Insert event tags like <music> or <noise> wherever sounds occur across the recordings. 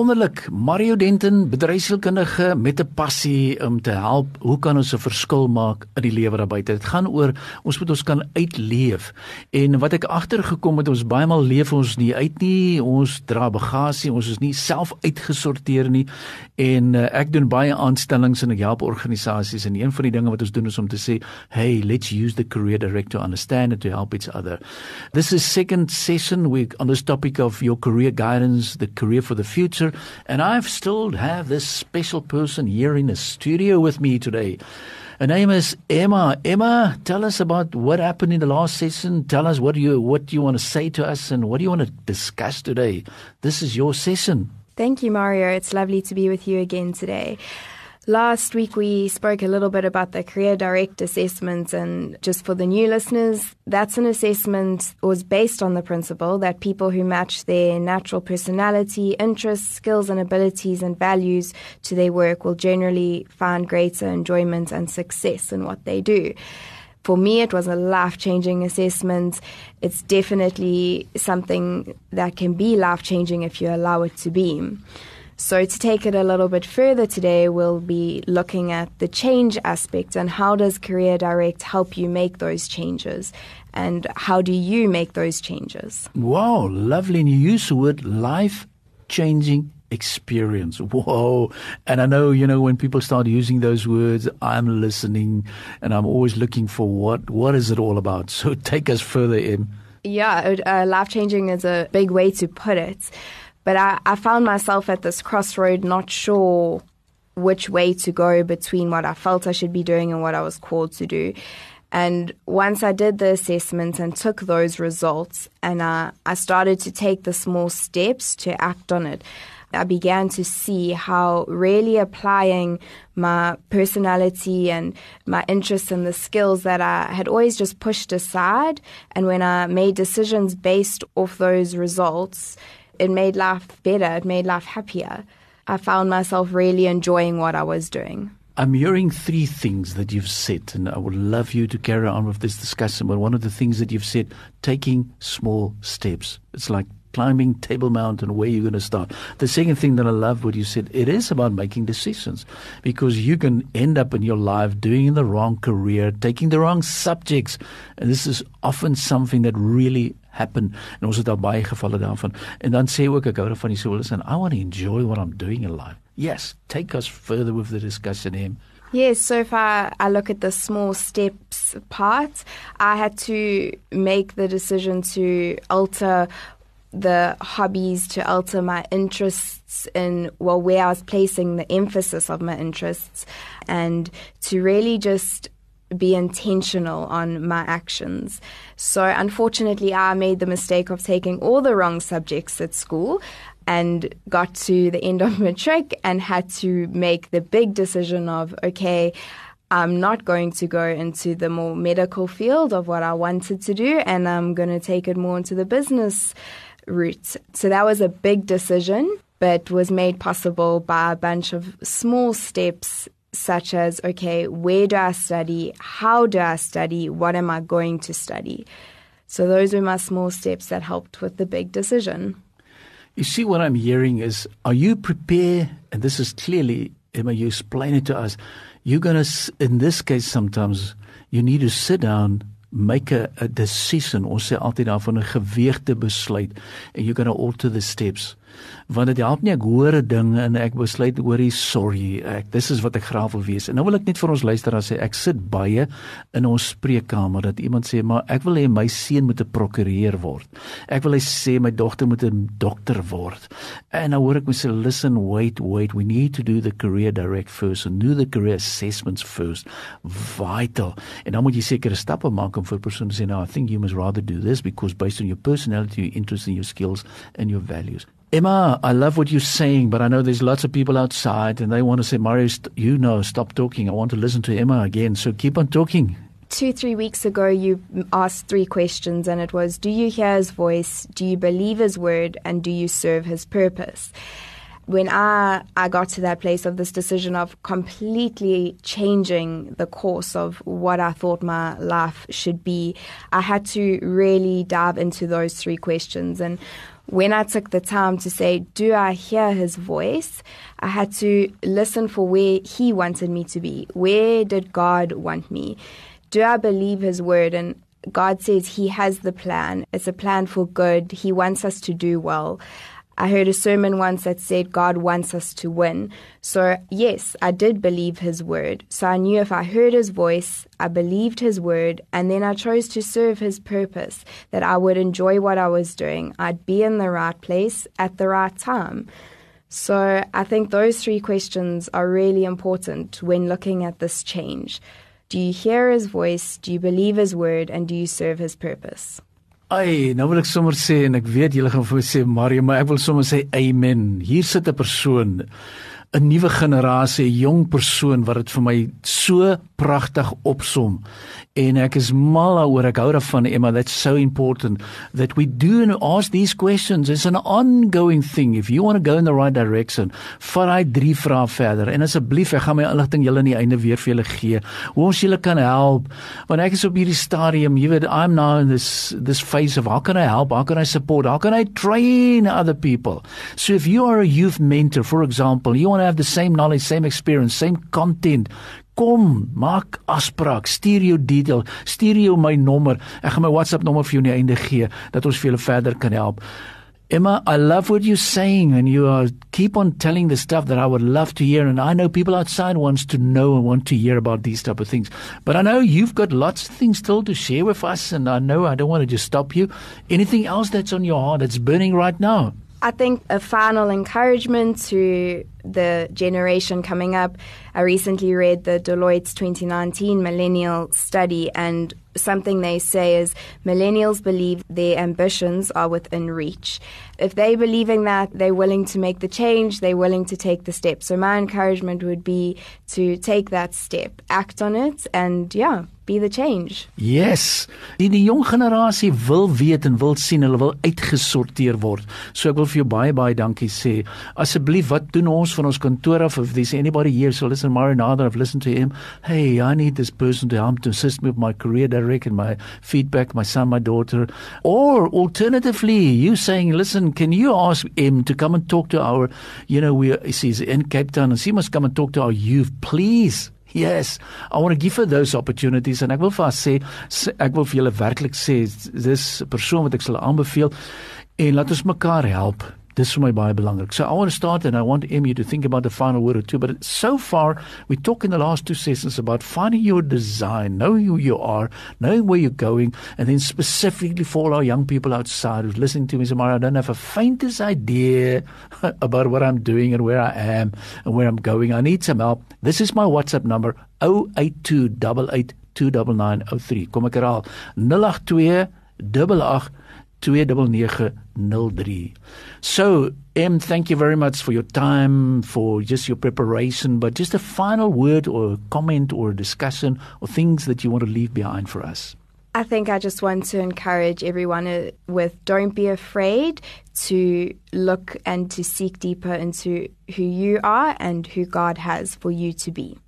Wonderlik, Mario Denton, bedryfskundige met 'n passie om te help. Hoe kan ons 'n verskil maak in die lewe daar buite? Dit gaan oor ons moet ons kan uitleef. En wat ek agtergekom het, ons baie maal leef ons nie uit nie. Ons dra bagasie, ons is nie self uitgesorteer nie. En uh, ek doen baie aanstellings en ek help organisasies en een van die dinge wat ons doen is om te sê, "Hey, let's use the career director to understand and to help each other." This is second session we on this topic of your career guidance, the career for the future And I've still have this special person here in the studio with me today. Her name is Emma. Emma, tell us about what happened in the last session. Tell us what you what you want to say to us and what do you want to discuss today. This is your session. Thank you, Mario. It's lovely to be with you again today. Last week, we spoke a little bit about the Career Direct assessment, and just for the new listeners, that's an assessment was based on the principle that people who match their natural personality, interests, skills, and abilities and values to their work will generally find greater enjoyment and success in what they do. For me, it was a life changing assessment. It's definitely something that can be life changing if you allow it to be. So, to take it a little bit further today, we'll be looking at the change aspect and how does Career Direct help you make those changes and how do you make those changes? Wow, lovely. And you use the word life changing experience. <laughs> Whoa. And I know, you know, when people start using those words, I'm listening and I'm always looking for what, what is it all about? <laughs> So take us further in. Yeah, uh, life changing is a big way to put it. But I, I found myself at this crossroad, not sure which way to go between what I felt I should be doing and what I was called to do. And once I did the assessment and took those results, and I started to take the small steps to act on it, I began to see how really applying my personality and my interests and the skills that I had always just pushed aside, and when I made decisions based off those results, it made life better, it made life happier. I found myself really enjoying what I was doing. I'm hearing three things that you've said, and I would love you to carry on with this discussion. But one of the things that you've said, taking small steps. It's like climbing Table Mountain, where you're going to start. The second thing that I love what you said, it is about making decisions because you can end up in your life doing the wrong career, taking the wrong subjects. And this is often something that really happen en ons het al baie gevalle daarvan en dan sê ook ek hou van die I want to enjoy what I'm doing in life yes take us further with the discussion him Yes, so far I look at the small steps part. I had to make the decision to alter the hobbies, to alter my interests in, well, where I was placing the emphasis of my interests, and to really just be intentional on my actions. So, unfortunately, I made the mistake of taking all the wrong subjects at school and got to the end of <laughs> matric and had to make the big decision of, okay, I'm not going to go into the more medical field of what I wanted to do, and I'm going to take it more into the business route. So that was a big decision, but was made possible by a bunch of small steps such as okay, where do I study? How do I study? What am I going to study? So those were my small steps that helped with the big decision. You see, what I'm hearing is are you prepared? And this is clearly, Emma, you explain it to us. You're going to, in this case, sometimes you need to sit down make a, a decision. Ons sê altyd daarvan 'n geweegde besluit and you're going to alter the steps want dit help nie ek hoor 'n ding en ek besluit oor die sorry ek dis is wat ek graag wil wees. En nou wil ek net vir ons luisteraars sê ek sit baie in ons spreekkamer dat iemand sê maar ek wil hê my seun moet 'n prokureur word. Ek wil hy sê my dogter moet 'n dokter word. En nou hoor ek mense listen wait wait. We need to do the career direct first and do the career assessments first. Vital. En dan moet jy sekere stappe maak om vir te sê nou i think you must rather do this because based on your personality your interests and your skills and your values Emma, I love what you're saying, but I know there's lots of people outside and they want to say, Mario, st- you know, stop talking. I want to listen to Emma again. So keep on talking. two, three weeks ago, you asked three questions, and it was Do you hear his voice? Do you believe his word? And do you serve his purpose? When I, I got to that place of this decision of completely changing the course of what I thought my life should be, I had to really dive into those three questions. And when I took the time to say, Do I hear his voice? I had to listen for where he wanted me to be. Where did God want me? Do I believe his word? And God says he has the plan. It's a plan for good. He wants us to do well. I heard a sermon once that said God wants us to win. So, yes, I did believe his word. So I knew if I heard his voice, I believed his word, and then I chose to serve his purpose, that I would enjoy what I was doing. I'd be in the right place at the right time. So I think those three questions are really important when looking at this change. Do you hear his voice? Do you believe his word? And do you serve his purpose? Ai, nou wil ek sommer sê en ek weet julle gaan vir my sê Mario, maar ek wil sommer sê amen. Hier sit 'n persoon 'n nuwe generasie, 'n jong persoon wat dit vir my so pragtig opsom. En ek is mal daaroor. Ek hou daarvan Emma. That's so important that we do and ask these questions. It's an ongoing thing. If you want to go in the right direction, vat drie vrae verder. En asseblief, ek gaan my inligting julle aan die einde weer vir julle gee. Hoe ons julle kan help. Want ek is op hierdie stadium, jy weet, I'm now in this this phase of how can I help? How can I support? How can I train other people? So if you are a youth mentor, for example, you want to have the same knowledge, same experience, same content, kom, maak afspraak, stuur jou detail, stuur jou my nommer. Ek gaan my WhatsApp nommer vir jou in die einde gee dat ons vir julle verder kan help. Emma, I love what you're saying and you are keep on telling the stuff that I would love to hear and I know people outside wants to know and want to hear about these type of things. But I know you've got lots of things still to share with us and I know I don't want to just stop you. Anything else that's on your heart that's burning right now? I think a final encouragement to the generation coming up. I recently read the Deloitte's 2019 millennial study, and something they say is millennials believe their ambitions are within reach. If they believe in that, they're willing to make the change, they're willing to take the step. So, my encouragement would be to take that step, act on it, and yeah, be the change. Yes. Die die jong generasie wil weet en wil sien, hulle wil uitgesorteer word. So ek wil vir jou baie baie dankie sê. Asseblief, wat doen ons van ons kantoor af if there's anybody here so listen Marinada I've listened to him. Hey, I need this person to help to assist me with my career direct and my feedback, my son, my daughter. Or alternatively, you saying, listen, can you ask him to come and talk to our, you know, we he's in Cape Town and he must come and talk to our youth, please. Yes, I want to give her those opportunities and ek wil vir haar sê ek wil vir julle werklik sê dis 'n persoon wat ek sal aanbeveel en laat ons mekaar help. Dis vir my baie belangrik. So I want to start and I want Emmy to think about the final word or two but so far we talk in the last two sessions about finding your design, knowing who you are, knowing where you're going and then specifically for our young people outside who's listening to me say, I don't have a faintest idea <laughs> about what I'm doing and where I am and where I'm going. I need some help. This is my WhatsApp number 08288 29903. Kom ek herhaal 082 88 29903. So, M, thank you very much for your time, for just your preparation, but just a final word or comment or discussion or things that you want to leave behind for us. I think I just want to encourage everyone uh, with don't be afraid to look and to seek deeper into who you are and who God has for you to be.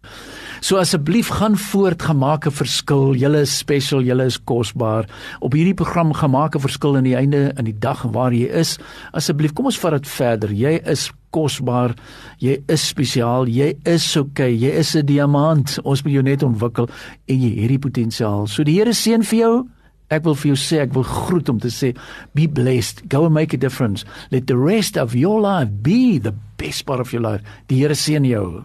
So asseblief gaan voort gemaak 'n verskil. Julle is special, julle is kosbaar. Op hierdie program gemaak 'n verskil in die einde in die dag waar jy is. Asseblief kom ons vat dit verder. Jy is kosbaar. Jy is spesiaal. Jy is okay. Jy is 'n diamant. Ons moet jou net ontwikkel en jy het die potensiaal. So die Here seën vir jou. Ek wil vir jou sê, ek wil groet om te sê, be blessed. Go and make a difference. Let the rest of your life be the best part of your life. Die Here seën jou.